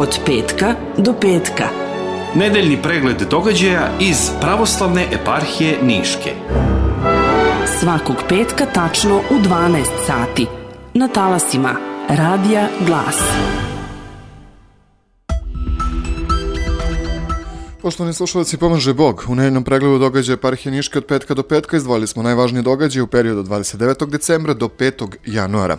od petka do petka. Nedeljni pregled događaja iz pravoslavne eparhije Niške. Svakog petka tačno u 12 sati. Na talasima Radija Glas. Poštovani slušalci, pomaže Bog. U nedeljnom pregledu događaja eparhije Niške od petka do petka izdvojili smo najvažnije događaje u periodu od 29. decembra do 5. januara.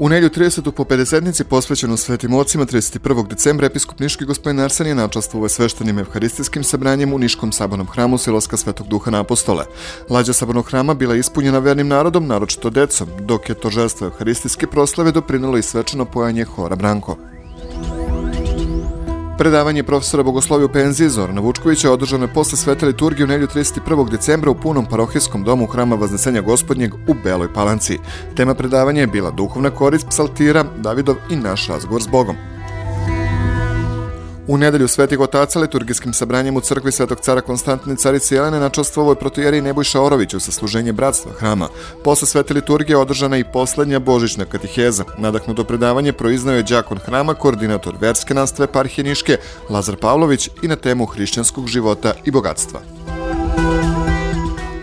U nelju 30. po 50. posvećenu svetim ocima 31. decembra episkop Niški gospodin Arsen je načastvovao sveštenim evharistijskim sabranjem u Niškom sabornom hramu Siloska Svetog Duha na apostole. Lađa sabornog hrama bila ispunjena vernim narodom, naročito decom, dok je to žestvo evharistijske proslave doprinalo i svečano pojanje Hora Branko. Predavanje profesora Bogoslovija u penziji Zorana Vučkovića održano je posle svete liturgije u nelju 31. decembra u punom parohijskom domu hrama Vaznesenja gospodnjeg u Beloj Palanci. Tema predavanja je bila duhovna korist psaltira, Davidov i naš razgovor s Bogom. U nedelju Svetih otaca liturgijskim sabranjem u crkvi Svetog cara Konstantine carice Jelene načastvovao je protujeri Nebojša Orović u sasluženje bratstva hrama. Posle svete liturgije održana i poslednja božićna katiheza. Nadahnuto predavanje proiznao je đakon hrama, koordinator verske nastave parhije Niške, Lazar Pavlović i na temu hrišćanskog života i bogatstva.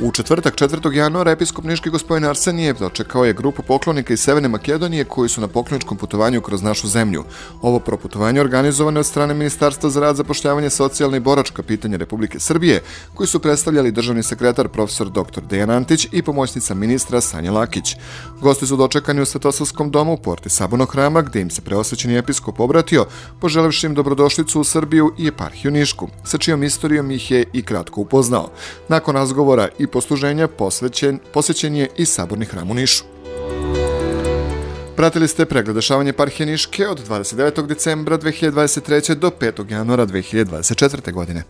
U četvrtak 4. januara episkop Niški gospodin Arsenijev dočekao je grupu poklonika iz Severne Makedonije koji su na pokloničkom putovanju kroz našu zemlju. Ovo proputovanje organizovano je od strane Ministarstva za rad, zapošljavanje socijalne i boračka pitanja Republike Srbije, koji su predstavljali državni sekretar profesor dr. Dejan Antić i pomoćnica ministra Sanja Lakić. Gosti su dočekani u Svetosavskom domu u porti Sabonog hrama, gde im se preosvećeni episkop obratio, poželevši im dobrodošlicu u Srbiju i eparhiju Nišku, sa čijom istorijom ih je i kratko upoznao. Nakon razgovora i posluženja posvećen, posvećen je i saborni hram u Nišu. Pratili ste pregled dešavanja parhije Niške od 29. decembra 2023. do 5. januara 2024. godine.